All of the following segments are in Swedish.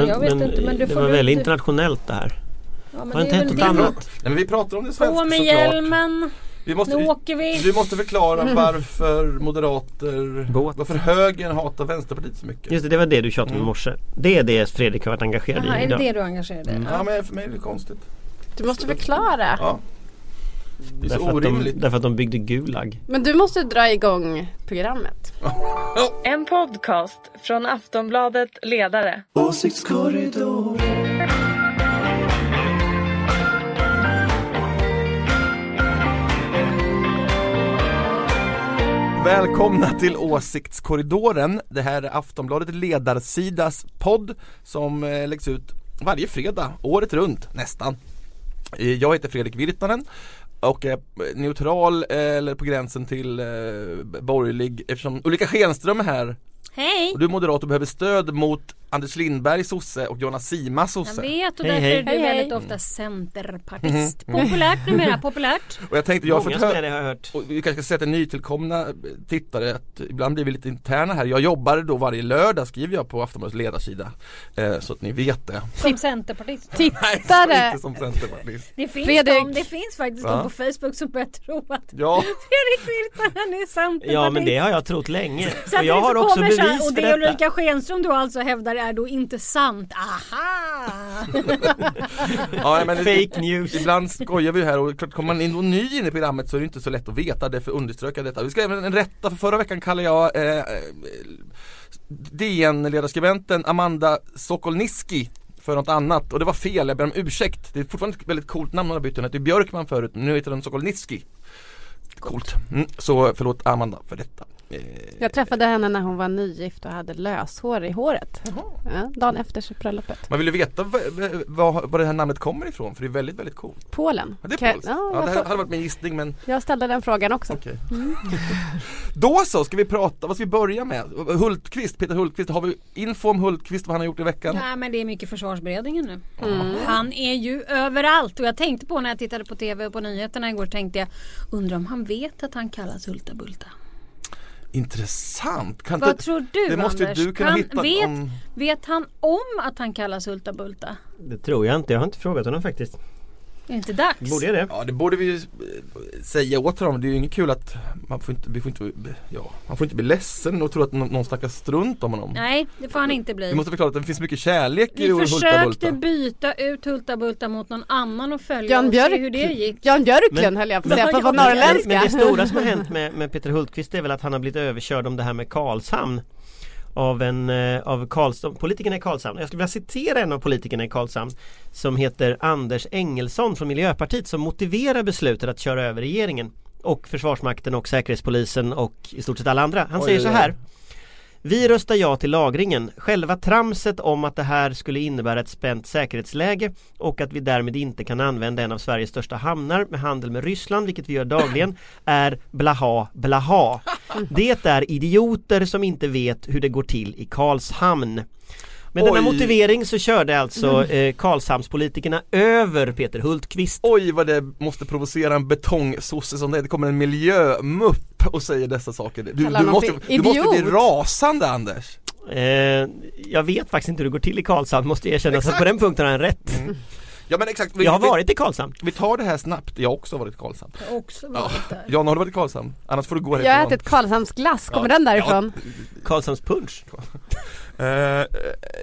Ja, jag vet inte men du det får var du väldigt inte- internationellt det här. Ja, men Har det inte hänt något det. annat? Nej, men vi pratar om det svenska På med såklart. hjälmen, Vi måste, nu åker vi. Du måste förklara varför moderater, Båt. varför högern hatar Vänsterpartiet så mycket. Just det, det var det du tjatade om i Mm. morse. Det är det Fredrik har varit engagerad Jaha, i är det idag. det du engagerar dig i? Mm. Ja men för mig är det konstigt. Du måste förklara. Ja. Det är så Därför att, de, orimligt. därför att de byggde Gulag. Men du måste dra igång programmet. En podcast från Aftonbladet Ledare. Välkomna till Åsiktskorridoren. Det här är Aftonbladet Ledarsidas podd som eh, läggs ut varje fredag, året runt nästan. Eh, Jag heter Fredrik Virtanen och är neutral eh, eller på gränsen till eh, borgerlig eftersom Ulrika Schenström är här Hej! och du är moderat och behöver stöd mot Anders Lindberg sosse och Jonas Sima Jag sosse. vet och Hej, därför hej. är du Hej, hej. väldigt ofta centerpartist. Populärt numera, populärt. Och jag tänkte, jag har fått det har jag hört. Och vi kanske ska säga till nytillkomna tittare att ibland blir vi lite interna här. Jag jobbar då varje lördag skriver jag på Aftonbladets ledarsida. Eh, så att ni vet det. Som centerpartist. Nej, Tittare! inte som centerpartist. Det finns, Fredrik. de, det finns faktiskt Ja. de på Facebook som börjar tro att Ja, Fredrik Virtanen är centerpartist. Ja men det har jag trott länge. Så Och jag har så också bevis Och det. Ulrika Schenström då alltså hävdar är då inte sant. Aha! ja men Fake news. Ibland skojar vi här och klart, kommer man in och ny in i programmet så är det inte så lätt att veta, därför underströk jag detta. Vi ska även rätta, för förra veckan kallade jag eh, eh, DN-ledarskribenten Amanda Sokolniski för något annat och det var fel, jag ber om ursäkt. Det är fortfarande ett väldigt coolt namn hon har bytt, hon hette Björkman förut, nu heter hon Sokolniski. Coolt. Mm, så förlåt Amanda för detta. Eh, Jag träffade henne när hon var nygift och hade löshår i håret. Ja, dagen efter bröllopet. Man vill ju veta vad det här namnet kommer ifrån för det är väldigt, väldigt coolt. Polen. Ja, det är polskt. Ja, Ja, det hade varit min gissning men jag ställde den frågan också. okej. Då så, ska vi prata, vad ska vi börja med? Hultqvist, Peter Hultqvist, har vi info om Hultqvist vad han har gjort i veckan? Nej men det är mycket försvarsberedningen nu. Mm. Han är ju överallt och jag tänkte på när jag tittade på TV och på nyheterna igår tänkte jag undrar om han vet att han kallas Hulta Bulta. Intressant! Kan Vad inte, tror du det måste Anders? du kunna Kan- hitta vet, om... vet han om att han kallas Hulta Bulta? Det tror jag inte, jag har inte frågat honom faktiskt. Är det inte dags? Borde jag det? Ja det borde vi ju eh, säga åt honom, det är ju inget kul att man får inte, vi får inte, ja, man får inte bli ledsen och tro att någon, någon snackar strunt om honom. Nej det får han inte bli. Vi måste förklara att det finns mycket kärlek i Vi Hulta försökte byta ut Hulta Bulta mot någon annan och följa Jan och Björk, se hur det gick. Jan Björklund Men- höll jag på Men- att säga, på Men- norrländska. Men det stora som har hänt med, med Peter Hultqvist är väl att han har blivit överkörd om det här med Karlshamn av en eh, av Karlshamn, politikerna i Karlshamn. Jag skulle vilja citera en av politikerna i Karlshamn som heter Anders Engelsson från Miljöpartiet som motiverar beslutet att köra över regeringen och Försvarsmakten och Säkerhetspolisen och i stort sett alla andra. Han Oj, säger oj, så oj. här vi röstar ja till lagringen. Själva tramset om att det här skulle innebära ett spänt säkerhetsläge och att vi därmed inte kan använda en av Sveriges största hamnar med handel med Ryssland, vilket vi gör dagligen, är blaha blaha. Det är idioter som inte vet hur det går till i Karlshamn. Med denna Oj. motivering så körde alltså eh, Karlshamnspolitikerna över Peter Hultqvist. Oj vad det måste provocera en betongsosse som det Det kommer en miljömupp och säger dessa saker. Du, du, måste, du måste bli rasande Anders. Eh, jag vet faktiskt inte hur det går till i Karlshamn måste jag erkänna, så Exakt. på den punkten har han rätt. Ja men exakt, vi, Jag har vi, varit i Karlshamn. vi tar det här snabbt, jag har också varit i Karlshamn. Jag har också Ja. varit där. Jan har du varit i Karlshamn? Annars får du gå Jag har härifrån. ätit Karlshamnsglass, kommer Ja. den därifrån? Karlshamns punch. Eh, eh,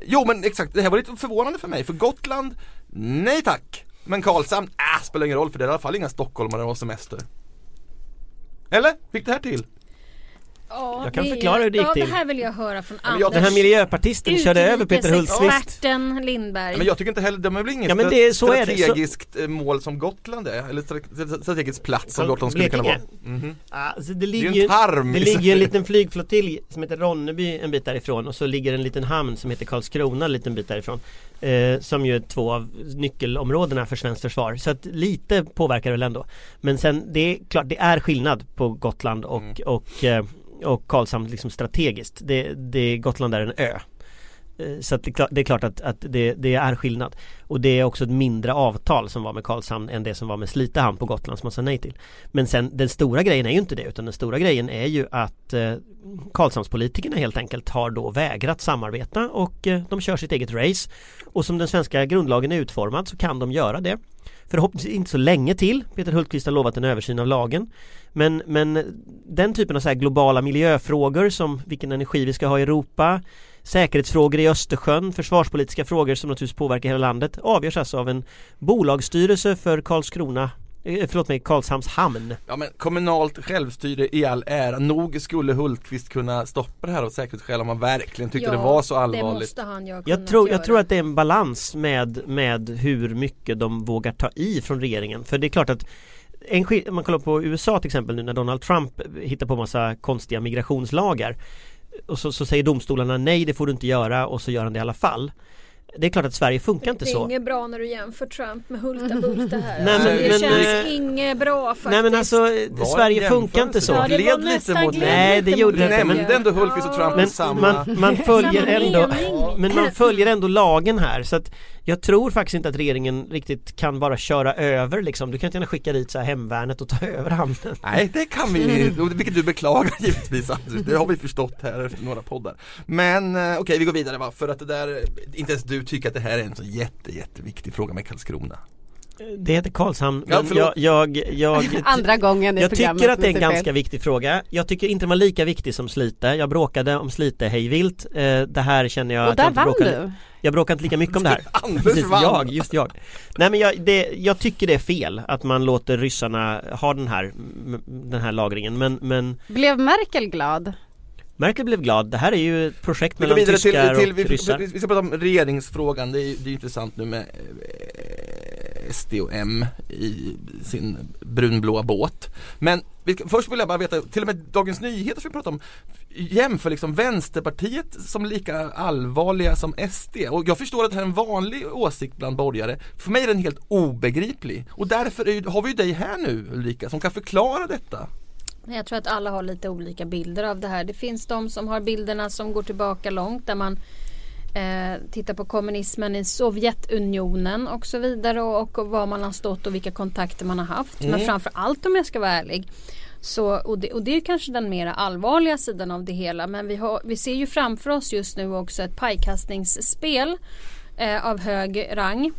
jo men exakt, det här var lite förvånande för mig, för Gotland, nej tack! Men Karlshamn, äh, spelar ingen roll för det är i alla fall inga stockholmare och semester. Eller? Fick det här till? Ja, Jag kan det- förklara hur det gick ja, till. det här vill jag höra från men jag- Anders. Den här miljöpartisten körde över Peter Hultqvist. Lindberg. Ja, Men jag tycker inte heller, de är väl inget Ja, men det är- så är det. Så- strategiskt eh, mål som Gotland är, eller stra- strategisk plats som Som Gotland skulle kunna vara. Blekinge. Mhm. Alltså det Det är ligger ju ju en tarm det ligger en liten flygflottilj som heter Ronneby en bit därifrån och så ligger en liten hamn som heter Karlskrona en liten bit därifrån. Eh, som ju är två av nyckelområdena för svenskt försvar. Så att lite påverkar det väl ändå. Men sen det är klart det är skillnad på Gotland och, Mm. och, eh, och Karlshamn liksom strategiskt. Det, det, Gotland är en ö. Eh, så att det, är klart- att, att det, det är skillnad. Och det är också ett mindre avtal som var med Karlshamn än det som var med Slite hamn på Gotland som man sa nej till. Men sen den stora grejen är ju inte det utan den stora grejen är ju att eh, Karlshamnspolitikerna helt enkelt har då vägrat samarbeta och eh, de kör sitt eget race. Och som den svenska grundlagen är utformad så kan de göra det. Förhoppningsvis inte så länge till. Peter Hultqvist har lovat en översyn av lagen. Men, men den typen av så här globala miljöfrågor som vilken energi vi ska ha i Europa Säkerhetsfrågor i Östersjön, försvarspolitiska frågor som naturligtvis påverkar hela landet avgörs alltså av en bolagsstyrelse för Karlskrona eh, Förlåt mig, Karlshamns hamn. Ja men kommunalt självstyre i all ära, nog skulle Hultqvist kunna stoppa det här av säkerhetsskäl om man verkligen tyckte det var så Det allvarligt. måste han ju Jag tror, jag tror att det är en balans med, med hur mycket de vågar ta i från regeringen. För det är klart att en, man kollar på USA till exempel nu när Donald Trump hittar på massa konstiga migrationslagar och så, så säger domstolarna nej det får du inte göra och så gör han det i alla fall. Det är klart att Sverige funkar inte det är så. inget bra när du jämför Trump med Hulta Bulta här. Nej, alltså, men- det men, känns eh, inget bra faktiskt. Nej men alltså Var Sverige funkar inte så. Ja, det var lite mot Nej, det gjorde det inte, men- Nämnde ändå Hultqvist och Trump Men samma... man, man följer ändå. Men man följer ändå lagen här så att Jag tror faktiskt inte att regeringen riktigt kan bara köra över liksom. Du kan inte gärna skicka dit så här hemvärnet och ta över hamnen. Nej det kan vi, vilket du beklagar givetvis Anders. Det har vi förstått här efter några poddar. Men eh, okej vi går vidare va, för att det där Inte ens du tycker att det här är en så jätte jätteviktig fråga med Karlskrona Det heter Karlshamn Ja, jag, jag, jag Andra gången i Jag tycker att det är en ganska viktig fråga. Jag tycker inte den var lika viktig som Slite. Jag bråkade om Slite hejvilt. Eh, Det här känner jag Och att jag där inte vann bråkade du. Jag bråkar inte lika mycket om det här. Anders Precis, vann! jag, just jag. Nej men jag, det, jag tycker det är fel att man låter ryssarna ha den här, den här lagringen men, men Blev Merkel glad? Merkel blev glad, det här är ju ett projekt mellan vidare till, tyskar till och vi, ryssar. vi, vi ska prata om regeringsfrågan, det är, är intressant nu med eh, SD och M i sin brunblåa båt. Men först vill jag bara veta, till och med Dagens Nyheter som vi pratar om jämför liksom Vänsterpartiet som lika allvarliga som SD. Och jag förstår att det här är en vanlig åsikt bland borgare. För mig är den helt obegriplig. Och därför är, har vi ju dig här nu Ulrika som kan förklara detta. Jag tror att alla har lite olika bilder av det här. Det finns de som har bilderna som går tillbaka långt där man eh, tittar på kommunismen i Sovjetunionen och så vidare och, och var man har stått och vilka kontakter man har haft. Men framför allt om jag ska vara ärlig så, och, det, och det är kanske den mera allvarliga sidan av det hela men vi, har, vi ser ju framför oss just nu också ett pajkastningsspel eh, av hög rang.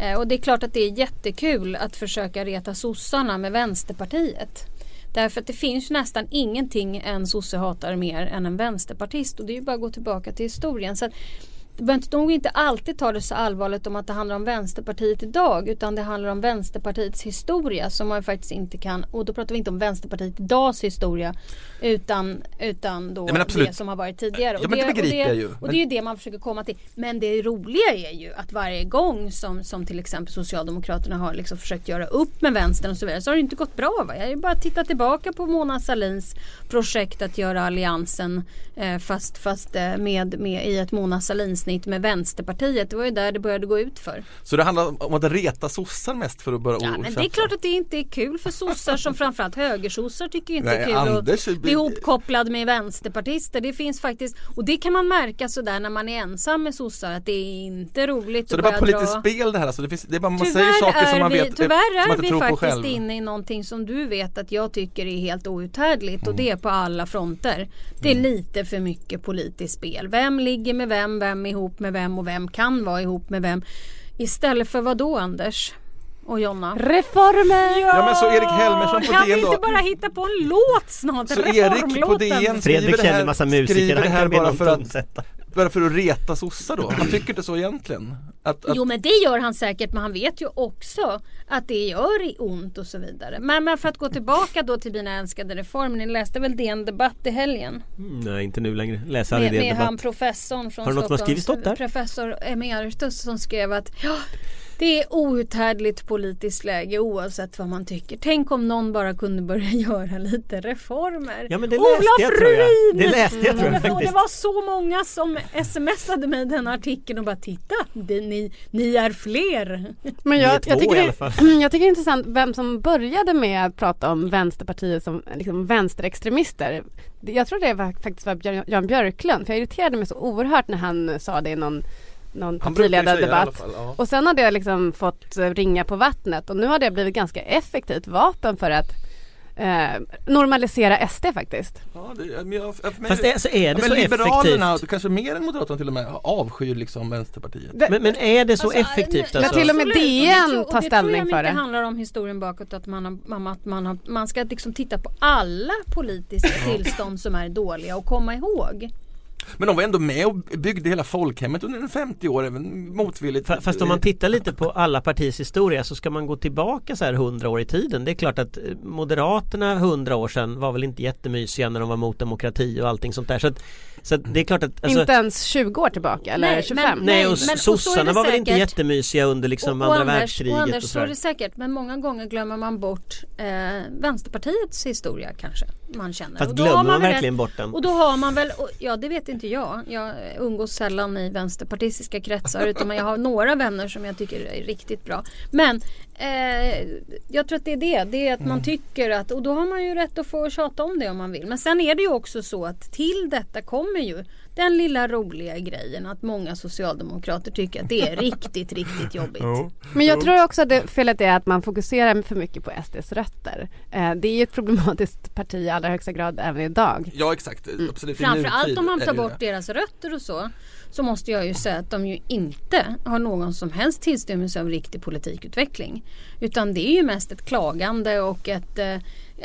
Eh, och det är klart att det är jättekul att försöka reta sossarna med Vänsterpartiet. Därför att det finns nästan ingenting en sosse hatar mer än en vänsterpartist och det är ju bara att gå tillbaka till historien. Så behöver nog inte alltid ta det så allvarligt om att det handlar om Vänsterpartiet idag utan det handlar om Vänsterpartiets historia som man faktiskt inte kan och då pratar vi inte om Vänsterpartiet idags historia utan, utan då absolut. det som har varit tidigare. Ja, men det begriper och jag ju. Och det är det man försöker komma till. Men det roliga är ju att varje gång som, som till exempel Socialdemokraterna har liksom försökt göra upp med vänstern och så vidare så har det inte gått bra. Va? Jag har ju bara tittat tillbaka på Mona Salins projekt att göra alliansen eh, fast, fast eh, med, med i ett Mona Salin-snitt med Vänsterpartiet. Det var ju där det började gå ut för. Så det handlar om att reta sossar mest för att börja Ja, men det är klart att det inte är kul för sossar som framförallt högersossar tycker inte Nej, är kul Anders att bli ihopkopplad med vänsterpartister. Det finns faktiskt och det kan man märka sådär när man är ensam med sossar att det är inte roligt Så det är att bara politiskt dra. spel det här alltså, det, finns, det är bara man säger Tyvärr saker som man vi, vet tyvärr man är inte vi tror faktiskt själv. inne i någonting som du vet att jag tycker är helt outhärdligt och det Mm. är på alla fronter. Det är lite för mycket politiskt spel. Vem ligger med vem, vem är ihop med vem och vem kan vara ihop med vem. Istället för vad då Anders? Och Jonna? Reformer! Ja men så Erik Helmersson på Kan vi DN inte då bara hitta på en låt snart? Så Erik på. DN skriver Fredrik det känner här, massa musiker, skriver det han här kan bara för att, bara för att reta sossar då? Han tycker inte så egentligen? Att, att, Jo men det gör han säkert men han vet ju också att det gör i ont och så vidare. Men, men för att gå tillbaka då till mina älskade reformer. Ni läste väl DN Debatt i helgen? Mm, Nej inte nu längre, läser Med, aldrig det med han debatt professorn från Har du något som har skrivits Stockholms upp där? professor emeritus som skrev att ja, Det är outhärdligt politiskt läge oavsett vad man tycker. Tänk om någon bara kunde börja göra lite reformer. Ja men det läste Olof jag tror jag. Det läste jag tror jag Och det faktiskt. var så många som smsade mig den artikeln och bara titta, det, ni, ni är fler. Men jag, jag, tycker det, jag tycker det är intressant vem som började med att prata om Vänsterpartiet som liksom vänsterextremister. Jag tror det var faktiskt var Jan Björklund för jag irriterade mig så oerhört när han sa det i någon, någon det partiledardebatt. fall. Ja. Och sen har det liksom fått eh, ringa på vattnet och nu har det blivit ganska effektivt vapen för att eh, normalisera SD faktiskt. Ja, det, men jag, för mig, Fast är, så är ja, det men så Liberalerna, effektivt? kanske mer än Moderaterna till och med, avskyr liksom Vänsterpartiet. Det, Men, men är det så Alltså, effektivt nej, alltså? till och med. DN Och det tror- tar ställning Det tror för jag det. mycket handlar om historien bakåt att man, har, att man, har, man, ska liksom titta på alla politiska tillstånd som är dåliga och komma ihåg. Men de var ändå med och byggde hela folkhemmet under en 50 år, även motvilligt. Fa- Fast om man tittar lite på alla partiers historia så ska man gå tillbaka så här 100 år i tiden. Det är klart att eh, Moderaterna 100 år sedan var väl inte jättemysiga när de var mot demokrati och allting sånt där. Så, att, så att det är klart att alltså, inte ens 20 år tillbaka eller Nej, 25. men- Nej och men- och sossarna det var väl inte jättemysiga under liksom och, och andra Anders, världskriget och och, Anders så är det säkert men många gånger glömmer man bort eh, Vänsterpartiets historia kanske. Man känner. Fast Och då har glömmer man väl verkligen rätt- bort den? Och då har man väl, och, ja det vet inte jag. Jag umgås sällan i vänsterpartistiska kretsar utan jag har några vänner som jag tycker är riktigt bra. Men eh, jag tror att det är det. Det är att man tycker att, och då har man ju rätt att få tjata om det om man vill. Men sen är det ju också så att till detta kommer ju den lilla roliga grejen att många socialdemokrater tycker att det är riktigt, riktigt jobbigt. Men jag tror också att det, felet är att man fokuserar för mycket på SDs rötter. Eh, det är ju ett problematiskt parti i allra högsta grad även idag. Ja exakt, absolut. I Framförallt om man tar bort det. deras rötter och så. Så måste jag ju säga att de ju inte har någon som helst tillstymmelse av riktig politikutveckling. Utan det är ju mest ett klagande och ett eh,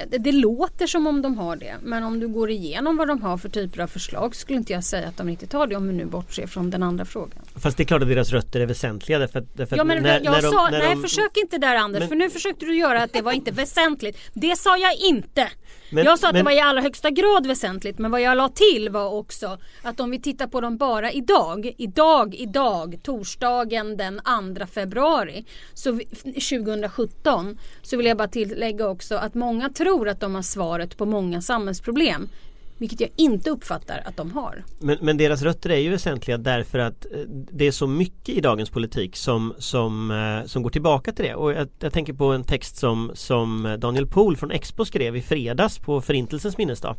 det, det låter som om de har det. Men om du går igenom vad de har för typer av förslag skulle inte jag säga att de riktigt har det om vi nu bortser från den andra frågan. Fast det är klart att deras rötter är väsentliga därför därför Ja men när, jag när de, sa, när nej de, försök inte där Anders Men- för nu försökte du göra att det var inte väsentligt. Det sa jag inte. Men- jag sa att men- det var i allra högsta grad väsentligt men vad jag la till var också att om vi tittar på dem bara idag, idag, idag, torsdagen den 2 februari så vi, 2017 så vill jag bara tillägga också att många tror att de har svaret på många samhällsproblem. Vilket jag inte uppfattar att de har. Men, men deras rötter är ju väsentliga därför att eh, det är så mycket i dagens politik som, som, eh, som går tillbaka till det. Och jag, jag tänker på en text som, som Daniel Pohl från Expo skrev i fredags på Förintelsens minnesdag.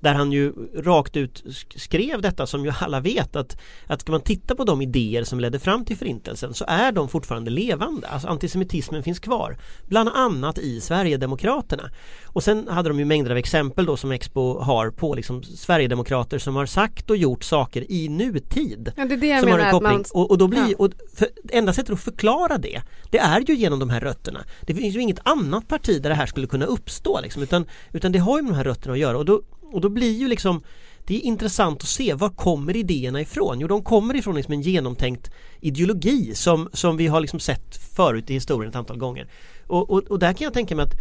Där han ju rakt ut sk- skrev detta som ju alla vet att, att ska man titta på de idéer som ledde fram till förintelsen så är de fortfarande levande. Alltså antisemitismen finns kvar. Bland annat i Sverigedemokraterna. Och sen hade de ju mängder av exempel då som Expo har på liksom Sverigedemokrater som har sagt och gjort saker i nutid. Ja, det är det jag som har menar en att koppling. man... Och, och då blir, Ja. och för, enda sättet att förklara det Det är ju genom de här rötterna Det finns ju inget annat parti där det här skulle kunna uppstå liksom, utan, utan det har ju med de här rötterna att göra och då, och då blir ju liksom det är intressant att se var kommer idéerna ifrån? Jo de kommer ifrån liksom en genomtänkt ideologi som, som vi har liksom sett förut i historien ett antal gånger. Och, och, och där kan jag tänka mig att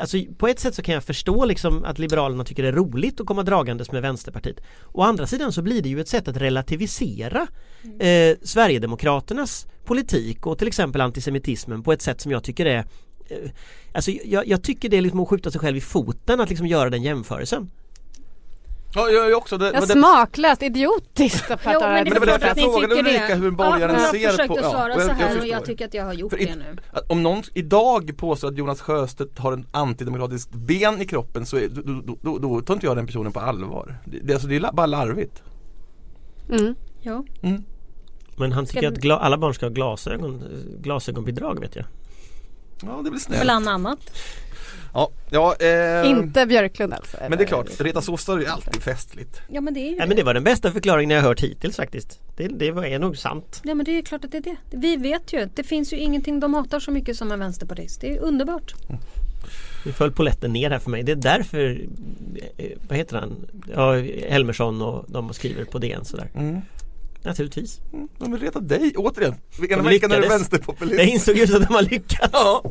Alltså på ett sätt så kan jag förstå liksom att Liberalerna tycker det är roligt att komma dragandes med Vänsterpartiet. Å andra sidan så blir det ju ett sätt att relativisera eh, Sverigedemokraternas politik och till exempel antisemitismen på ett sätt som jag tycker är eh, Alltså jag, jag tycker det är liksom att skjuta sig själv i foten att liksom göra den jämförelsen. Ja, jag, jag också. Det, Ja, det, smaklöst, idiotiskt att prata Jo, men det Men det var därför att jag frågade Ulrika det. hur borgaren ja, ser Jag försökte på- ja, svara och jag- så jag här och förstår. jag tycker att jag har gjort För i- det nu. om någon idag påstår att Jonas Sjöstedt har en antidemokratisk ben i kroppen så är, då, då, då, då tar inte jag den personen på allvar. Det, det, alltså, det är bara larvigt. Mm. Ja. Men han tycker Ska att alla barn ska ha glasögon, glasögonbidrag vet jag. Ja, det väl snällt. Bland annat. Ja, ja eh, Inte Björklund alltså. Men det är klart, reta sossar är alltid festligt. Ja men det är ju Nej men det var den bästa förklaringen jag har hört hittills faktiskt. Det, det var, är nog sant. Ja men det är klart att det är det. Vi vet ju. Det finns ju ingenting de hatar så mycket som en vänsterpartist. Det är underbart. Nu föll poletten ner här för mig. Det är därför, eh, vad heter han, ja, Helmersson och de skriver på DN sådär. Mm. Naturligtvis. De vill reta dig, återigen. Ena veckan är du vänsterpopulist. Jag insåg just att de har lyckats. Ja.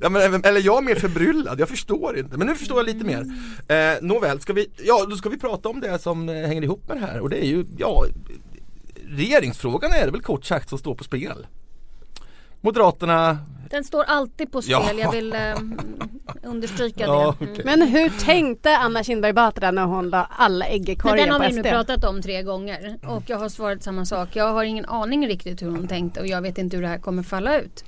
ja men, eller jag är mer förbryllad, jag förstår inte. Men nu förstår jag lite mer. Eh, nåväl, ska vi, ja då ska vi prata om det som eh, hänger ihop med det här och det är ju, ja Regeringsfrågan är det väl kort sagt som står på spel. Moderaterna Den står alltid på spel. Ja. Jag vill eh, understryka Ja, det. Mm. okej. Men hur tänkte Anna Kinberg Batra när hon la alla ägg i Men korgen den har på vi nu SD? pratat om tre gånger och jag har svarat samma sak. Jag har ingen aning riktigt hur hon tänkte och jag vet inte hur det här kommer falla ut.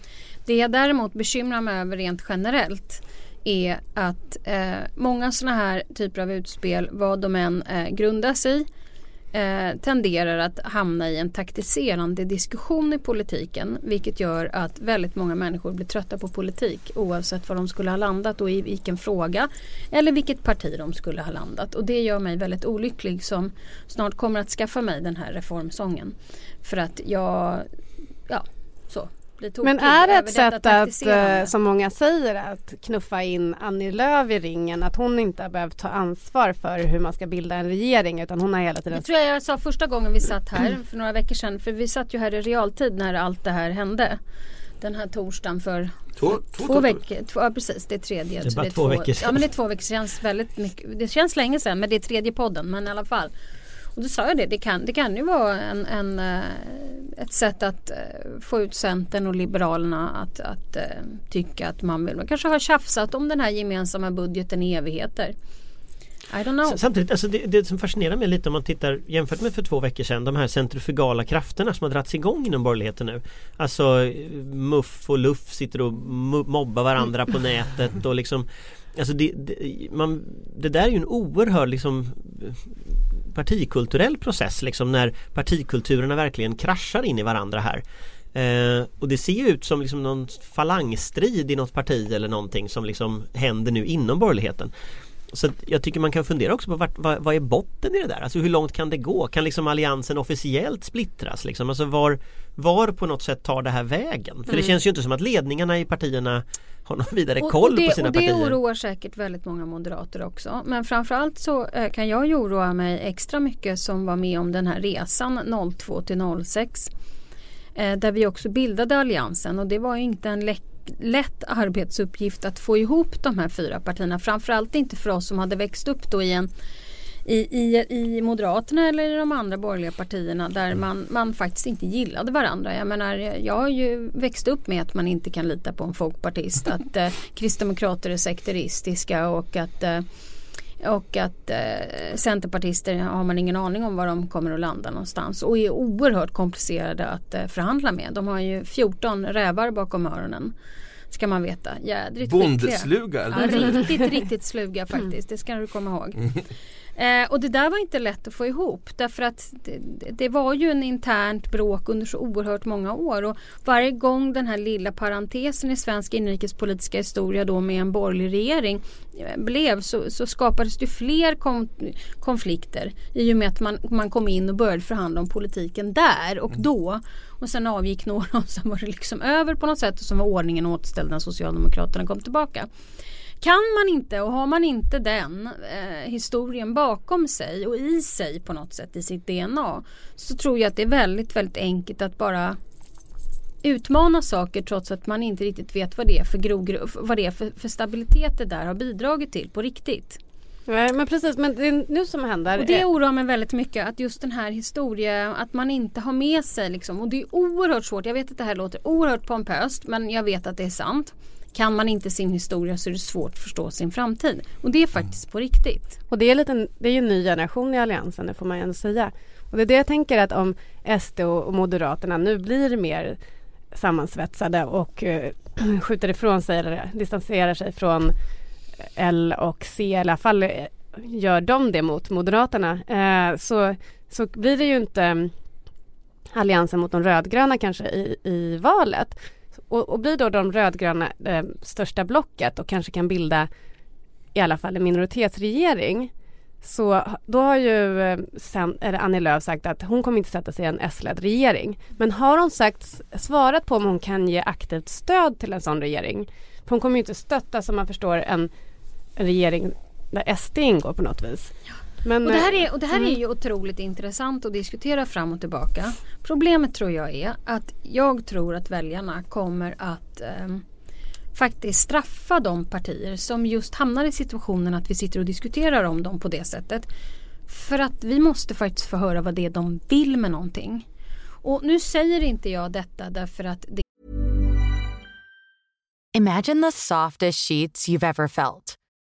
Det jag däremot bekymrar mig över rent generellt är att eh, många sådana här typer av utspel, vad de än eh, grundas i, eh, tenderar att hamna i en taktiserande diskussion i politiken vilket gör att väldigt många människor blir trötta på politik oavsett var de skulle ha landat och i vilken fråga eller vilket parti de skulle ha landat. Och det gör mig väldigt olycklig som snart kommer att skaffa mig den här reformsången. För att jag, ja så tokig Men är det ett sätt att, eh, som många säger, att knuffa in Annie Lööf i ringen? Att hon inte har behövt ta ansvar för hur man ska bilda en regering utan hon har hela tiden Det tror jag jag sa första gången vi satt här för några veckor sedan. För vi satt ju här i realtid när allt det här hände. Den här torsdagen för Två, två, två, veckor. Två, ja precis, det är tredje. Det är bara två veckor sedan. Ja men det är två veckor sedan. Det känns väldigt mycket. Det känns länge sedan men det är tredje podden. Men i alla fall. Och då sa jag det, det kan, det kan ju vara en, en, eh, ett sätt att eh, få ut Centern och Liberalerna att, att eh, tycka att man vill. Man kanske har tjafsat om den här gemensamma budgeten i evigheter. I don't know. S- Samtidigt, alltså det, det som fascinerar mig lite om man tittar jämfört med för två veckor sedan de här centrifugala krafterna som har dragits igång inom borgerligheten nu. Alltså Muff och Luff sitter och mo- mobbar varandra på nätet och liksom Alltså det, det, man, det där är ju en oerhörd liksom partikulturell process liksom när partikulturerna verkligen kraschar in i varandra här. Eh, och det ser ju ut som liksom någon falangstrid i något parti eller någonting som liksom händer nu inom borgerligheten. Så jag tycker man kan fundera också på vart, vad, vad är botten i det där? Alltså hur långt kan det gå? Kan liksom alliansen officiellt splittras? Liksom? Alltså var, var på något sätt tar det här vägen? För det känns ju inte som att ledningarna i partierna har någon vidare koll det, på sina och det partier. oroar säkert väldigt många moderater också. Men framförallt så eh, kan jag ju oroa mig extra mycket som var med om den här resan 02 till 06. Eh, där vi också bildade alliansen och det var ju inte en lätt lätt arbetsuppgift att få ihop de här fyra partierna. Framförallt inte för oss som hade växt upp då i en i, i, i Moderaterna eller i de andra borgerliga partierna där man, man faktiskt inte gillade varandra. Jag menar, jag har ju växt upp med att man inte kan lita på en folkpartist. Att eh, kristdemokrater är sekteristiska och att eh, och att eh, centerpartister har man ingen aning om var de kommer att landa någonstans och är oerhört komplicerade att eh, förhandla med. De har ju 14 rävar bakom öronen. Ska man veta. Jädrigt. Bondsluga. Ja, riktigt, riktigt sluga faktiskt. Det ska du komma ihåg. Eh, och det där var inte lätt att få ihop därför att det, det var ju en internt bråk under så oerhört många år. Och varje gång den här lilla parentesen i svensk inrikespolitiska historia då med en borgerlig regering eh, blev så, så skapades det fler kom, konflikter i och med att man, man kom in och började förhandla om politiken där och då. Och sen avgick några och sen var det liksom över på något sätt och så var ordningen återställd när Socialdemokraterna kom tillbaka. Kan man inte och har man inte den eh, historien bakom sig och i sig på något sätt i sitt DNA så tror jag att det är väldigt, väldigt enkelt att bara utmana saker trots att man inte riktigt vet vad det är för, grogr- vad det är för, för stabilitet det där har bidragit till på riktigt. Nej, men precis, men det är nu som händer Och det oroar mig väldigt mycket att just den här historien, att man inte har med sig liksom. Och det är oerhört svårt. Jag vet att det här låter oerhört pompöst men jag vet att det är sant. Kan man inte sin historia så är det svårt att förstå sin framtid. Och det är faktiskt på riktigt. Och det är, lite, det är ju en ny generation i Alliansen, det får man ju ändå säga. Och det är det jag tänker att om SD och Moderaterna nu blir mer sammansvetsade och eh, skjuter ifrån sig eller distanserar sig från L och C, i alla fall eh, gör de det mot Moderaterna, eh, så, så blir det ju inte mm, alliansen mot de rödgröna kanske i, i valet. Och, och blir då de rödgröna eh, största blocket och kanske kan bilda i alla fall en minoritetsregering så då har ju eh, sen, eller Annie Lööf sagt att hon kommer inte sätta sig i en S-ledd regering. Men har hon sagt, svarat på om hon kan ge aktivt stöd till en sån regering? För hon kommer ju inte stötta som man förstår en, en regering där SD ingår på något vis. Men, Och det här eh, är, och det här är ju otroligt intressant att diskutera fram och tillbaka. Problemet tror jag är att jag tror att väljarna kommer att ehm, faktiskt straffa de partier som just hamnar i situationen att vi sitter och diskuterar om dem på det sättet. För att vi måste faktiskt få höra vad det är de vill med någonting. Och nu säger inte jag detta därför att det Imagine the softest sheets you've ever felt.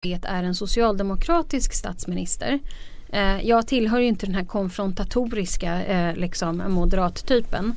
Det är en socialdemokratisk statsminister. Eh, jag tillhör ju inte den här konfrontatoriska eh, liksom, moderattypen.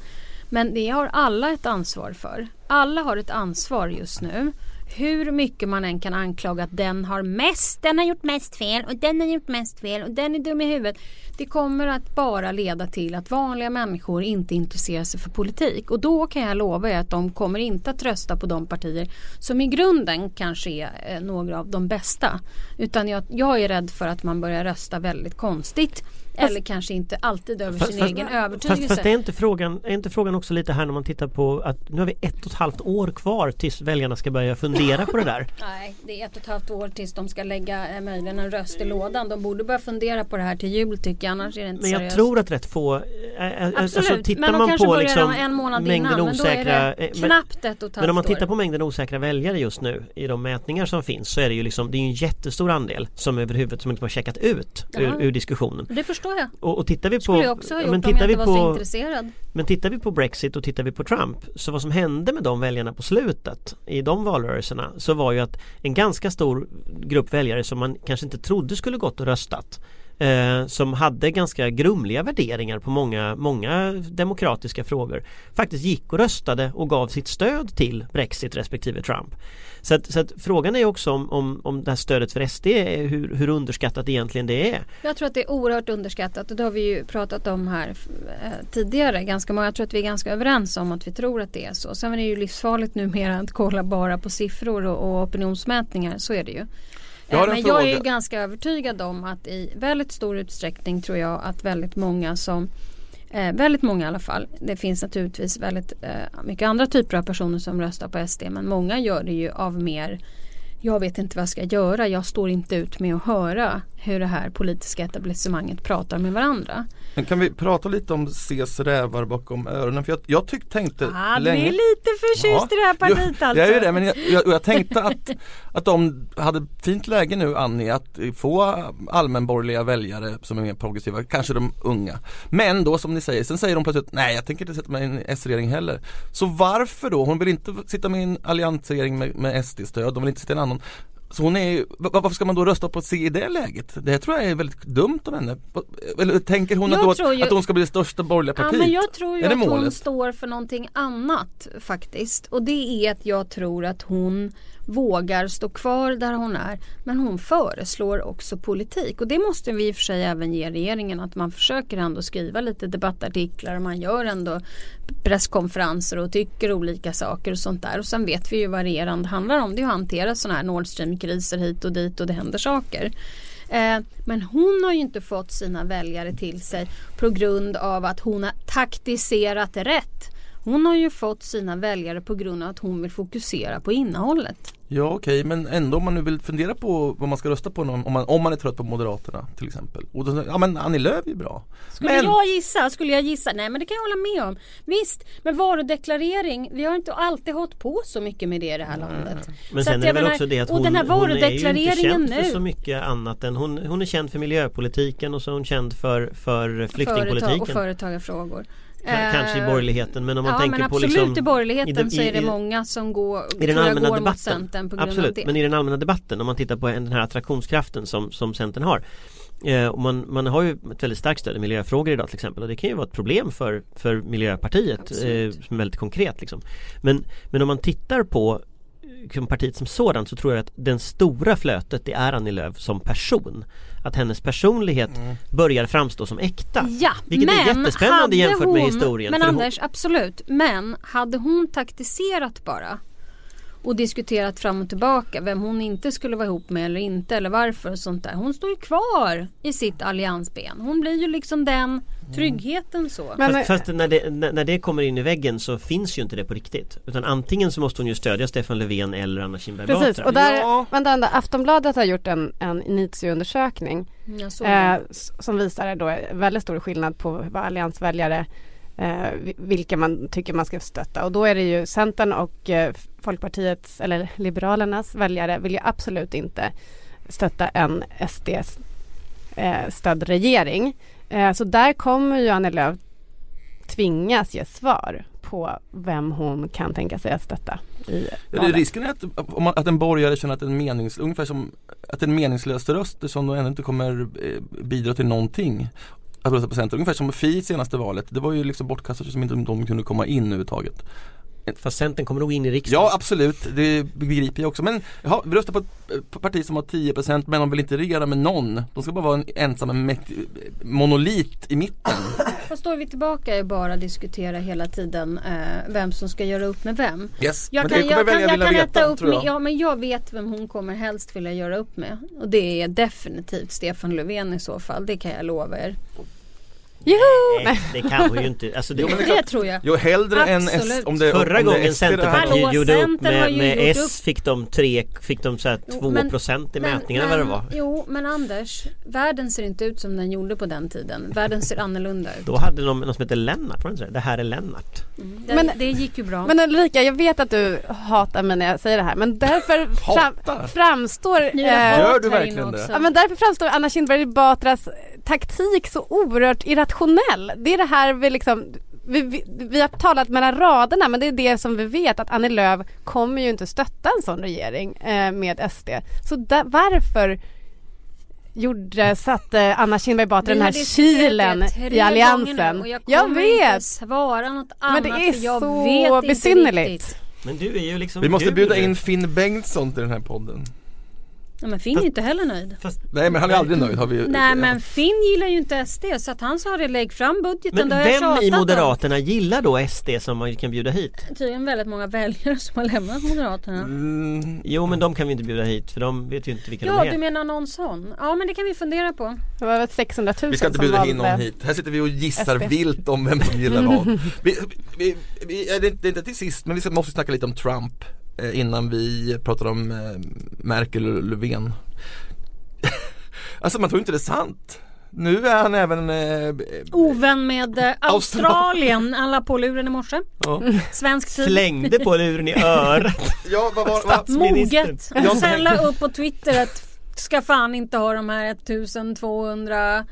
Men det har alla ett ansvar för. Alla har ett ansvar just nu. Hur mycket man än kan anklaga att den har mest, den har gjort mest fel och den har gjort mest fel och den är dum i huvudet. Det kommer att bara leda till att vanliga människor inte intresserar sig för politik. Och då kan jag lova er att de kommer inte att rösta på de partier som i grunden kanske är eh, några av de bästa. Utan jag, jag är rädd för att man börjar rösta väldigt konstigt eller kanske inte alltid över sin egen övertygelse. Fast, fast det är inte, frågan, är inte frågan också lite här när man tittar på att nu har vi ett och ett halvt år kvar tills väljarna ska börja fundera på det där. Nej, det är ett och ett halvt år tills de ska lägga eh, möjligen en röst i lådan. De borde börja fundera på det här till jul tycker jag, annars är det inte Men jag seriöst. tror att rätt få äh, äh, Absolut, alltså, tittar men de man kanske på börjar liksom en månad mängden innan. Osäkra men- knappt ett och ett Men om man halvt tittar på mängden osäkra väljare just nu i de mätningar som finns så är det ju liksom det är en jättestor andel som överhuvudtaget som liksom har checkat ut ur, ur diskussionen. Förstår jag. Och, och tittar vi på Skulle jag också ha gjort men om tittar jag vi inte var så på intresserad. men tittar vi på Brexit och tittar vi på Trump så vad som hände med de väljarna på slutet i de valrörelserna så var ju att en ganska stor grupp väljare som man kanske inte trodde skulle gått och röstat eh, som hade ganska grumliga värderingar på många, många demokratiska frågor faktiskt gick och röstade och gav sitt stöd till Brexit respektive Trump. Så att, så att frågan är också om, om, om det här stödet för SD, är hur, hur underskattat egentligen det är. Jag tror att det är oerhört underskattat och det har vi ju pratat om här eh, tidigare. Ganska många, jag tror att vi är ganska överens om att vi tror att det är så. Sen är det ju livsfarligt numera att kolla bara på siffror och, och opinionsmätningar. Så är det ju. Jag Eh, en Men jag är ganska övertygad om att i väldigt stor utsträckning tror jag att väldigt många som Eh, väldigt många i alla fall. Det finns naturligtvis väldigt eh, mycket andra typer av personer som röstar på SD men många gör det ju av mer jag vet inte vad jag ska göra. Jag står inte ut med att höra hur det här politiska etablissemanget pratar med varandra. Men kan vi prata lite om ses rävar bakom öronen? För jag, jag tyck, tänkte Ah, du länge är lite förtjust i det här partiet jag, alltså. Jag är det men jag, jag, jag tänkte att, att de hade fint läge nu Annie att få allmänborgerliga väljare som är mer progressiva, kanske de unga. Men då som ni säger, sen säger de plötsligt nej jag tänker inte sätta mig i en S-regering heller. Så varför då? Hon vill inte sitta med i en alliansregering med, med SD-stöd, de vill inte sitta i en annan. Så hon är, va- varför ska man då rösta på C i det läget? Det här tror jag är väldigt dumt av henne. Eller tänker hon att, då, ju- att hon ska bli det största borgerliga Ja, partiet? men jag tror ju att hon målet? står för någonting annat faktiskt. Och det är att jag tror att hon vågar stå kvar där hon är. Men hon föreslår också politik. Och det måste vi i och för sig även ge regeringen. Att man försöker ändå skriva lite debattartiklar. Och man gör ändå presskonferenser och tycker olika saker och sånt där. Och sen vet vi ju vad regerande handlar om. Det är att hantera sådana här Nord Stream-kriser hit och dit och det händer saker. Eh, men hon har ju inte fått sina väljare till sig på grund av att hon har taktiserat rätt. Hon har ju fått sina väljare på grund av att hon vill fokusera på innehållet. Ja okej men ändå om man nu vill fundera på vad man ska rösta på någon, om, man, om man är trött på Moderaterna till exempel. Och då, ja men Annie Lööf är bra. Skulle Men- jag gissa, skulle jag gissa, nej men det kan jag hålla med om. Visst, men varudeklarering, vi har inte alltid hållit på så mycket med det i det här landet. Men Så sen att är jag det väl menar- också det att och hon, den här hon är ju inte varudeklareringen känd för nu. så mycket annat än hon, hon är känd för miljöpolitiken och så är hon känd för, för Företag och flyktingpolitiken. företagarfrågor. Ka- Kanske i Eh, borgerligheten men om man ja tänker men på absolut liksom i borgerligheten i den- så är det i- många som går, i den allmänna går mot debatten. Centern på grund Absolut, av det. men i den allmänna debatten om man tittar på en- den här attraktionskraften som, som Centern har eh, och man, man har ju ett väldigt starkt stöd i miljöfrågor idag till exempel och det kan ju vara ett problem för, för Miljöpartiet eh, som är väldigt konkret liksom. men, men om man tittar på eh, partiet som sådant så tror jag att den stora flötet det är Annie Lööf som person. Att hennes personlighet börjar framstå som äkta. Ja, Vilket är men jättespännande hade jämfört med hon- historien, Men för hon- Anders, absolut. Men hade hon taktiserat bara och diskuterat fram och tillbaka vem hon inte skulle vara ihop med eller inte eller varför och sånt där. Hon står ju kvar i sitt alliansben. Hon blir ju liksom den tryggheten så. Men, Fast, fast när, det, när när det kommer in i väggen så finns ju inte det på riktigt. Utan antingen så måste hon ju stödja Stefan Löfven eller Anna Kinberg Precis, Batra. och där, Ja. vänta, vänta, Aftonbladet har gjort en, en såg eh, som visar då väldigt stor skillnad på vad alliansväljare vilka man tycker man ska stötta. Och då är det ju Centern och eh, Folkpartiets eller Liberalernas väljare vill ju absolut inte stötta en SD eh, stödd regering. Eh, så där kommer ju Annie Lööf tvingas ge svar på vem hon kan tänka sig att stötta i Ja, risken är att, man, att en borgare känner att en menings, ungefär som att en meningslös röst som då ändå inte kommer eh, bidra till någonting att rösta på Centern. Ungefär som Fi senaste valet. Det var ju liksom bortkastat som inte de kunde komma in överhuvudtaget. Fast Centern kommer nog in i riksdagen. Ja absolut, det begriper jag också. Men jaha, vi röstar på ett eh, parti som har 10% men de vill inte regera med någon. De ska bara vara en ensam en mäkt- monolit i mitten. Fast då är vi tillbaka i bara diskutera hela tiden eh, vem som ska göra upp med vem. Yes, Jag men kan, jag kan, jag vilja kan äta upp jag. med, ja men jag vet vem hon kommer helst vilja göra upp med. Och det är definitivt Stefan Löfven i så fall, det kan jag lova er. Juhu! Nej, det kan hon ju inte. Alltså det, Jo, det Det tror jag. Jo hellre än S, om det Förra om gången det Centerpartiet Hallå, gjorde upp med, med gjort S upp- fick de tre, fick de så här Jo, 2 men- procent i Men- mätningarna men, vad det var. Jo men Anders, världen ser inte ut som den gjorde på den tiden. Världen ser annorlunda ut. Då hade de någon som hette Lennart, var det inte det? Det här är Lennart. Det, Men- det gick ju bra. Men Ulrika, jag vet att du hatar mig när jag säger det här men därför fram, framstår eh, Gör du verkligen det? också. Ja men därför framstår Anna Kinberg Batras taktik så oerhört irrationell. Det är det här vi liksom vi, vi, vi har talat mellan raderna men det är det som vi vet att Annie Lööf kommer ju inte stötta en sån regering eh, med SD. Så där, varför gjorde, satte Anna Kinberg Batra den här kilen i alliansen? jag Jag kommer inte vet! svara något annat Men det är så vet besynnerligt. Men du är ju liksom Vi måste bjuda in Finn Bengtsson till den här podden. Ja, men Finn är inte heller nöjd. Fast, Nej men han är aldrig nöjd har vi Nej men Finn gillar ju inte SD så att han sa det lägg fram budgeten. men vem i tjatat om. Moderaterna gillar då SD som man kan bjuda hit? Tydligen väldigt många väljare som har lämnat Moderaterna. Mm, Jo men de kan vi inte bjuda hit för de vet ju inte vilka Ja de du är. menar någon sån? Ja men det kan vi fundera på. Det var väl 600 000 vi ska inte bjuda in någon hit. Här sitter vi och gissar SD. vilt om vem som gillar vad. Vi, vi, vi, det är inte till sist men vi måste snacka lite om Trump innan vi pratar om eh, Merkel och Löfven. alltså man tror inte det är sant. Nu är han även eh, Ovän med eh, Australien. Alla på luren i morse. ja. Svensk tid. Slängde på luren i örat. ja, vad var, vad. Moget. Jag- Sen la upp på Twitter att ska fan inte ha de här 1200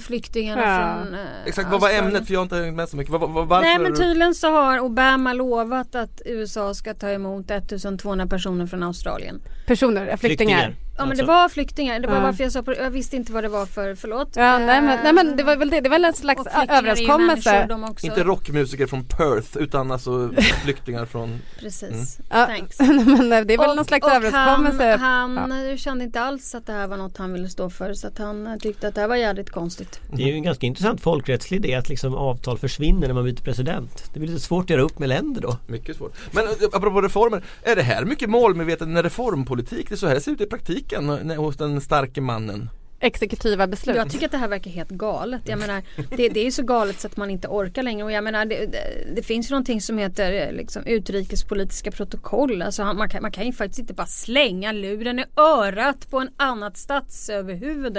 flyktingarna Ja. från eh, Exakt, vad var ämnet? För jag har inte hängt med så mycket. Vad, varför? Nej men tydligen så har Obama lovat att USA ska ta emot 1200 personer från Australien. Personer, flyktingar. Ja men Alltså. det var flyktingar, det var Ja. varför jag sa på, jag visste inte vad det var för, förlåt. Ja, nej, men, nej men det var väl det, det var väl en slags och överenskommelse. Inte rockmusiker från Perth utan alltså flyktingar från Precis. Ja, Thanks. men det är väl någon slags överenskommelse. Han, han eh, kände inte alls att det här var något han ville stå för så att han tyckte att det här var jävligt konstigt. Det är ju en ganska intressant folkrättslig idé att liksom avtal försvinner när man byter president. Det blir lite svårt att göra upp med länder då. Mycket svårt. Men eh, apropå reformer, är det här mycket målmedveten reformpolitik? Det är så här det ser ut i praktiken när- hos den starke mannen. Exekutiva beslut. Jag tycker att det här verkar helt galet. Jag menar, det, det är ju så galet så att man inte orkar längre. Och jag menar, det, det, det finns ju någonting som heter eh, liksom, utrikespolitiska protokoll. Alltså, man, kan, man kan ju faktiskt inte bara slänga luren i örat på en annat statsöverhuvud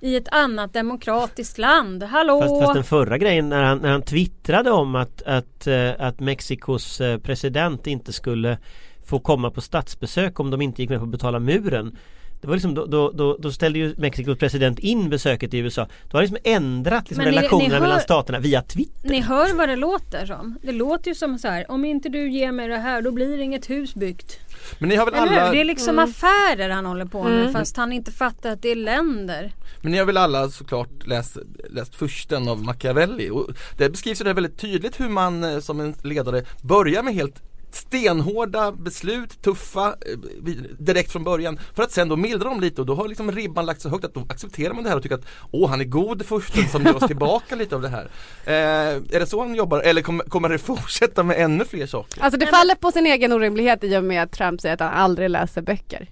i ett annat demokratiskt land. Hallå! Fast, fast den förra grejen när han, när han twittrade om att, att, eh, att Mexikos eh, president inte skulle få komma på statsbesök om de inte gick med på att betala muren. Det var liksom, då, då, då, då ställde ju Mexikos president in besöket i USA. Då har liksom ändrat liksom ni- relationerna ni hör- mellan staterna via Twitter. Ni hör vad det låter som. Det låter ju som så här. Om inte du ger mig det här då blir det inget hus byggt. Men ni har väl Eller hur? alla, Det är liksom affärer han håller på med Mm. fast han inte fattar att det är länder. men ni har väl alla såklart läst, läst försten av Machiavelli och det beskrivs ju där väldigt tydligt hur man eh, som en ledare börjar med helt stenhårda beslut, tuffa, eh, direkt från början för att sen då mildra dem lite och då har liksom ribban lagt så högt att då accepterar man det här och tycker att åh han är god försten som ger oss tillbaka lite av det här. Eh, är det så han jobbar eller kommer, kommer det fortsätta med ännu fler saker? Alltså det faller på sin egen orimlighet i och med att Trump säger att han aldrig läser böcker.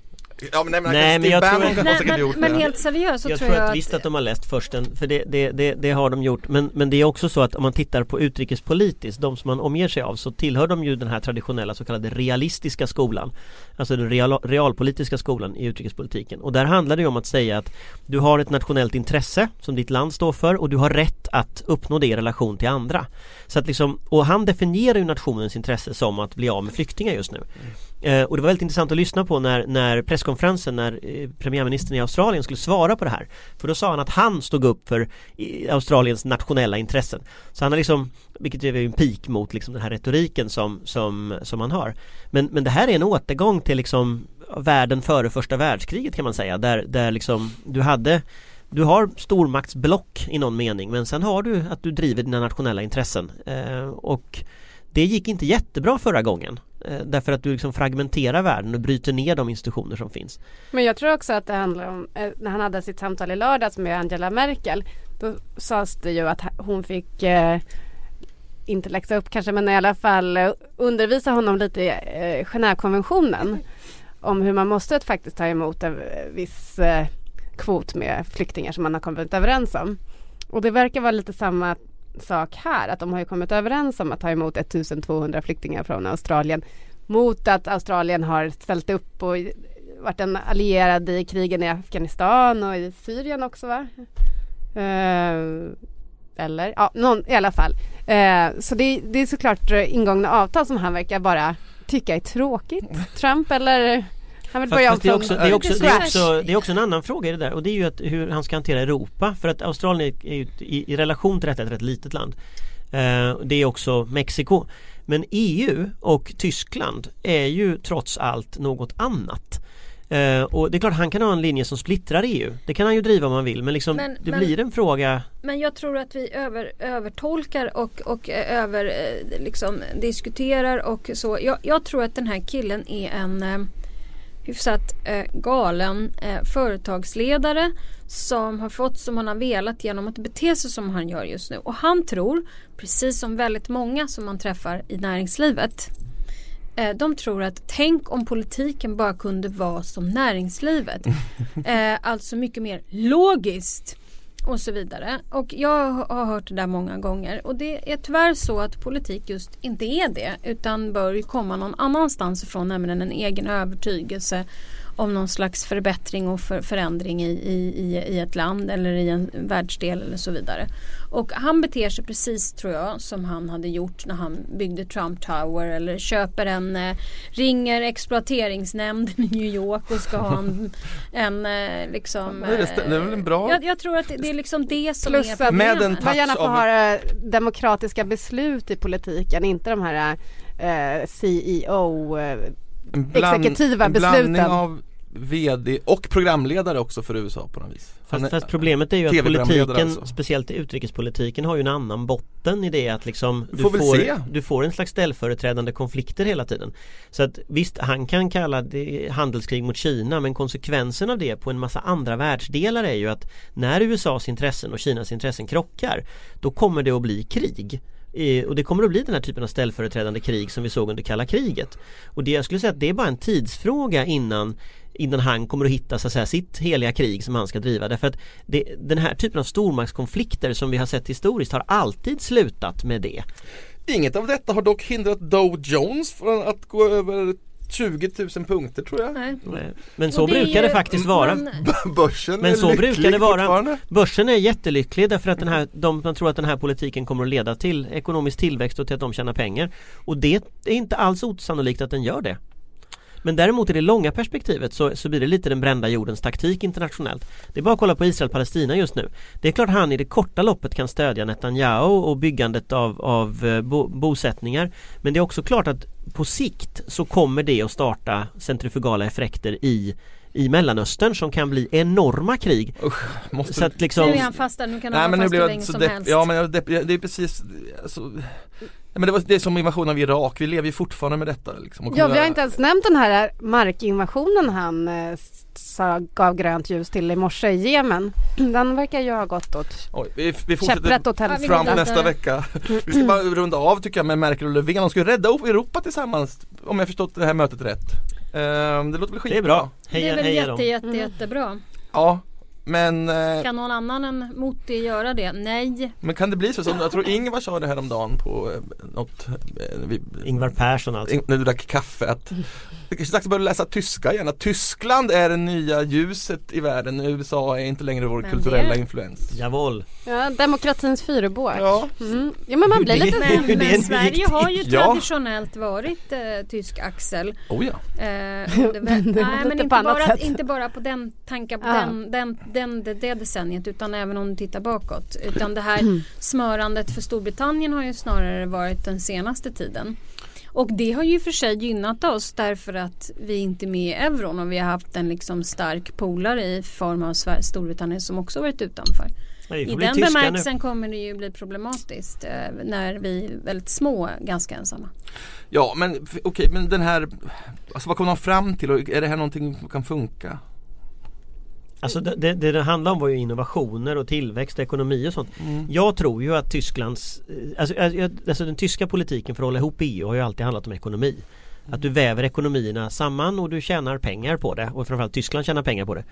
Ja men nej men, Nej, men jag tror- har Nej, men, men helt seriöst så jag tror tror jag att visst att de har läst försten, för det, det, det, det har de gjort. Men, men det är också så att om man tittar på utrikespolitiskt, de som man omger sig av, så tillhör de ju den här traditionella så kallade realistiska skolan. Alltså den real, realpolitiska skolan i utrikespolitiken. Och där handlar det ju om att säga att du har ett nationellt intresse som ditt land står för och du har rätt att uppnå det i relation till andra. Så att liksom, och han definierar ju nationens intresse som att bli av med flyktingar just nu. Eh, och det var väldigt intressant att lyssna på när, när presskonferensen när eh, premiärministern i Australien skulle svara på det här. För då sa han att han stod upp för i, Australiens nationella intressen. Så han har liksom, vilket är en pik mot liksom den här retoriken som, som, som han har. Men, men det här är en återgång till liksom världen före första världskriget kan man säga. Där, där liksom du hade du har stormaktsblock i någon mening men sen har du att du driver dina nationella intressen eh, och det gick inte jättebra förra gången eh, därför att du liksom fragmenterar världen och bryter ner de institutioner som finns. Men jag tror också att det handlar om, eh, när han hade sitt samtal i lördags med Angela Merkel Då sades det ju att hon fick eh, inte läxa upp kanske men i alla fall eh, undervisa honom lite i eh, Genèvekonventionen om hur man måste faktiskt ta emot en viss eh, kvot med flyktingar som man har kommit överens om. Och det verkar vara lite samma sak här att de har ju kommit överens om att ta emot 1200 flyktingar från Australien mot att Australien har ställt upp och varit en allierad i krigen i Afghanistan och i Syrien också va? Eh, eller ja, någon, i alla fall. Eh, så det, det är såklart ingångna avtal som han verkar bara tycka är tråkigt. Trump eller han vill Fast, fast det, är också, det, är också, det, är scratch. också, det är också en annan fråga i det där och det är ju att hur han ska hantera Europa för att Australien är ju i, i relation till detta ett rätt litet land. Eh, det är också Mexiko. Men EU och Tyskland är ju trots allt något annat. Eh, och det är klart han kan ha en linje som splittrar EU. Det kan han ju driva om han vill men liksom Men- det men- blir en fråga Men jag tror att vi över, övertolkar och, och eh, över liksom diskuterar och så. Jag, jag tror att den här killen är en hyfsat eh, galen eh, företagsledare som har fått som han har velat genom att bete sig som han gör just nu. Och han tror, precis som väldigt många som man träffar i näringslivet, eh, de tror att tänk om politiken bara kunde vara som näringslivet. eh, alltså mycket mer logiskt och så vidare. Och jag har hört det där många gånger och det är tyvärr så att politik just inte är det utan bör komma någon annanstans ifrån nämligen en egen övertygelse om någon slags förbättring och för, förändring i, i, i, i ett land eller i en världsdel eller så vidare. Och han beter sig precis tror jag som han hade gjort när han byggde Trump Tower eller köper en eh, ringer exploateringsnämnden i New York och ska ha en, en eh, liksom det är väl en bra- jag, jag tror att det, det är liksom det som Plus är problemet. Med en man gärna touch får av- ha eh, demokratiska beslut i politiken, inte de här eh, CEO eh, En, bland, exekutiva en blandning besluten. av VD och programledare också för USA på något vis. Fast, är- fast problemet är ju att politiken, alltså. speciellt utrikespolitiken, har ju en annan botten i det att liksom du Får får, du får en slags ställföreträdande konflikter hela tiden. Så att visst, han kan kalla det handelskrig mot Kina men konsekvensen av det på en massa andra världsdelar är ju att när USAs intressen och Kinas intressen krockar då kommer det att bli krig. Eh, och det kommer att bli den här typen av ställföreträdande krig som vi såg under kalla kriget. Och det jag skulle säga att det är bara en tidsfråga innan innan han kommer att hitta så att säga, sitt heliga krig som han ska driva. Därför att det, den här typen av stormaktskonflikter som vi har sett historiskt har alltid slutat med det. Inget av detta har dock hindrat Dow Jones från att gå över 20 000 punkter tror jag. Nej. Men så det är brukar det ju- faktiskt vara. man- Börsen Men är så lycklig brukar det vara. Börsen är jättelycklig därför att den här, de, man tror att den här politiken kommer att leda till ekonomisk tillväxt och till att de tjänar pengar. Och det är inte alls osannolikt att den gör det. Men däremot i det långa perspektivet så, så blir det lite den brända jordens taktik internationellt. Det är bara att kolla på Israel-Palestina just nu. Det är klart han i det korta loppet kan stödja Netanyahu och byggandet av, av eh, bo, bosättningar. Men det är också klart att på sikt så kommer det att starta centrifugala effekter i i Mellanöstern som kan bli enorma krig. Måste Så att liksom, Nu är han fast där, nu kan han vara fast hur länge som depp, helst. ja men jag, depp, det är precis alltså, men det, var, det är som invasionen av Irak, vi lever ju fortfarande med detta liksom, Ja, vi har inte ens nämnt den här markinvasionen han eh, sa, gav grönt ljus till i morse i Jemen. Den verkar ju ha gått åt Oj, vi, vi fortsätter åt vidare. nästa vecka. Vi ska bara runda av tycker jag med Merkel och Löfven. De ska rädda Europa tillsammans om jag förstått det här mötet rätt. Ehm, det låter väl skitbra. det är bra. Det är Heja, väl heja jätte, jätte, jättebra. Ja, men, eh, Kan någon annan än Moti göra det? Nej. men kan det bli så? som Jag tror Ingvar sa det här om dagen på eh, något, eh, vi, Ingvar Persson alltså. in- när du drack kaffe att det kanske är dags att börja läsa tyska igen. Att Tyskland är det nya ljuset i världen. USA är inte längre vår Men kulturella det- influens. Jawohl. Ja, demokratins fyrbåk. Ja, Mm. ja men man blir lite Men, men Sverige har ju till. Ja. traditionellt varit eh, tysk axel. oh ja. Eh, det, Men nej, men inte bara, inte bara på den tankar på Ja. den, den, den, det, det decenniet utan även om du tittar bakåt. Utan det här Mm. smörandet för Storbritannien har ju snarare varit den senaste tiden. Och det har ju för sig gynnat oss därför att vi inte är med i euron och vi har haft en liksom stark polare i form av Storbritannien som också varit utanför. I den tyska nu. bemärkelsen kommer det ju bli problematiskt eh, när vi är väldigt små, ganska ensamma. Ja men okej men den här Alltså vad kommer de fram till och är det här någonting som kan funka? Alltså det, det, det handlar om var ju innovationer och tillväxt och ekonomi och sånt. Mm. Jag tror ju att Tysklands eh, alltså, alltså den tyska politiken för att hålla ihop EU har ju alltid handlat om ekonomi. Att du väver ekonomierna samman och du tjänar pengar på det och framförallt Tyskland tjänar pengar på det.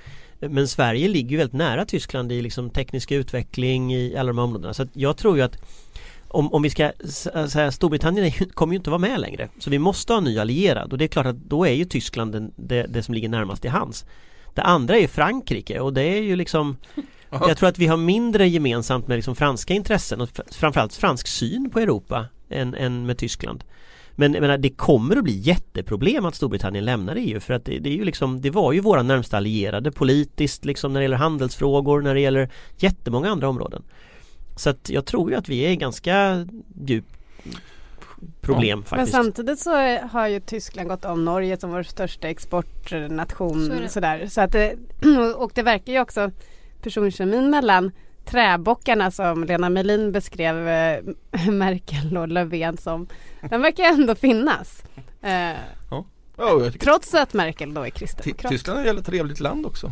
Men Sverige ligger ju väldigt nära Tyskland i liksom teknisk utveckling i alla de här områdena. Så att jag tror ju att om, om vi ska säga Storbritannien är ju, kommer ju inte vara med längre. Så vi måste ha en ny allierad och det är klart att då är ju Tyskland den, det, det som ligger närmast i hands. Det andra är Frankrike och det är ju liksom. Jag tror att vi har mindre gemensamt med liksom franska intressen och fr- framförallt fransk syn på Europa än, än med Tyskland. Men menar, det kommer att bli jätteproblem att Storbritannien lämnar EU för att det, det är ju liksom Det var ju våra närmsta allierade politiskt liksom när det gäller handelsfrågor, när det gäller jättemånga andra områden. Så att jag tror ju att vi är ganska djup problem Men faktiskt. samtidigt så har ju Tyskland gått om Norge som vår största exportnation. Så sådär. Så att det, och det verkar ju också personkemin mellan träbockarna som Lena Melin beskrev eh, Merkel och Löfven som. Den verkar ändå finnas. Eh, Ja, jag tycker trots att Merkel då är kristdemokrat. Tyskland är ett jävla trevligt land också.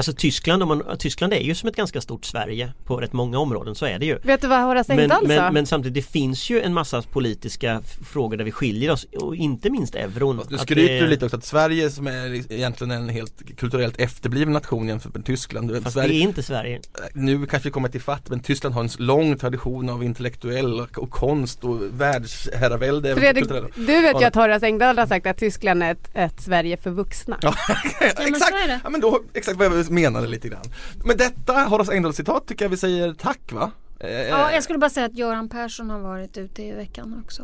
Alltså Tyskland, om man, Tyskland är ju som ett ganska stort Sverige på rätt många områden, så är det ju. Vet du vad Horace Men, Engdahl sa? men, men samtidigt, det finns ju en massa politiska frågor där vi skiljer oss och inte minst euron. Du Att skryter det- ju lite också att Sverige som är egentligen en helt kulturellt efterbliven nation jämfört med Tyskland. Fast Sverige, det är inte Sverige. Nu kanske vi kommer till fatt men Tyskland har en lång tradition av intellektuell och, och konst och världsherravälde. Fredrik, du vet ju att Horace Engdahl har sagt att Tyskland är ett, ett Sverige för vuxna. Ja, men exakt! Ja, men då, exakt vad jag menade lite grann. Men detta Horace Engdahl citat tycker jag vi säger tack va? Eh, Ja, jag skulle bara säga att Göran Persson har varit ute i veckan också.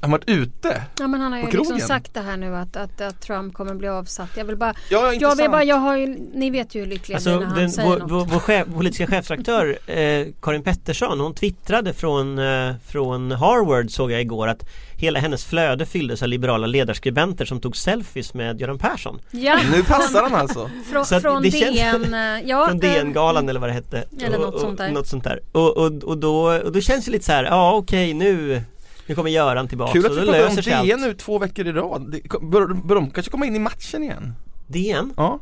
Han har varit ute? Ja men han har ju På liksom sagt det här nu att, att, att Trump kommer bli avsatt. Jag vill bara, Ja, jag vill bara, jag har ju, ni vet ju hur lycklig jag Alltså blir när han den, säger vår, något. vår, vår chef, politiska chefredaktör eh, Karin Pettersson hon twittrade från, eh, från Harvard såg jag igår att hela hennes flöde fylldes av liberala ledarskribenter som tog selfies med Göran Persson. Ja, Nu passar han alltså. från, Så från det känns- DN, eh, ja, från eh, DN-galan eller vad det hette. Eller och, något och, sånt där. Något sånt där. Och, och, och, då, och då känns det lite så här, ja okej nu nu kommer Göran tillbaka Kul att vi då pratar om DN nu två veckor i rad. Bör, bör de kanske komma in i matchen igen? DN? Ja.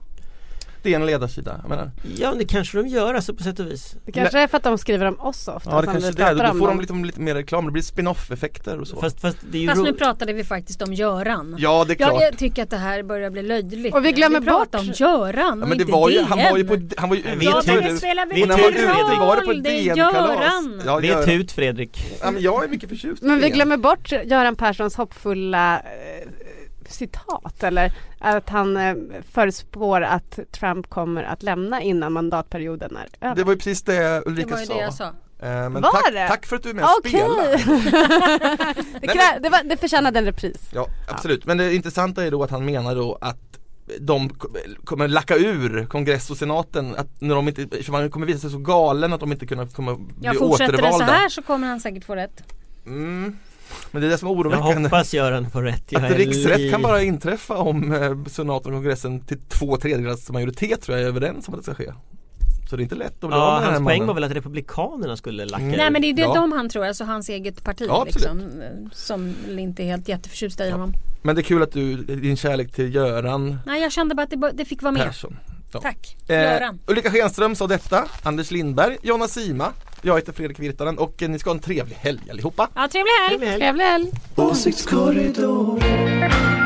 DN ledarsida, jag menar. Ja det kanske de gör alltså på sätt och vis. Det kanske är för att de skriver om oss ofta Ja det kanske det är, då får de dem. lite, lite mer reklam, det blir spin-off effekter och så. Fast, fast det är ju Fast nu pratade vi faktiskt om Göran. ja det är klart. Jag, jag tycker att det här börjar bli löjligt. Och vi glömmer vi bort- om Göran Ja, men det inte var ju, DN. han var ju på, han var ju Ja, vi Ja är det är ingen man var det på det är. Göran. Ja, Det är Göran. tut Fredrik. Ja, men jag är mycket förtjust Men vi glömmer bort Göran Perssons hoppfulla eh, citat eller att han eh, förutspår att Trump kommer att lämna innan mandatperioden är över. Det var ju precis det Det Ulrika var det jag sa. Eh, Men Var tack, det? tack för att du är med och Okej! spelar. det, krä- det, var, det förtjänade en repris. Ja absolut, men det intressanta är då att han menar då att de ko- kommer lacka ur kongress och senaten att när de inte, för man kommer visa sig så galen att de inte kunna, kommer bli Jag fortsätter det så återvalda. här så kommer han säkert få rätt. Mm. Men det är det som är Jag oroväckande. hoppas Göran får rätt. Jag Att riksrätt li- kan bara inträffa om eh, senaten och kongressen till två tredjedels majoritet tror jag är överens om att det ska ske. Så det är inte lätt att bli av Ja, med den här hans poäng mannen. var väl att Republikanerna skulle lacka Mm. Nej men det är det Ja. de han tror, alltså hans eget parti Ja, liksom, eh, som inte är helt jätteförtjusta i honom. Men det är kul att du, din kärlek till Göran Nej jag kände bara att det, det fick vara med. Persson. Ja. Tack. Eh, Göran. Ulrika Schenström sa detta, Anders Lindberg, Jonna Sima, jag heter Fredrik Virtanen och ni ska ha en trevlig helg allihopa. Ja, trevlig helg. Trevlig helg. Trevlig helg! Åsiktskorridoren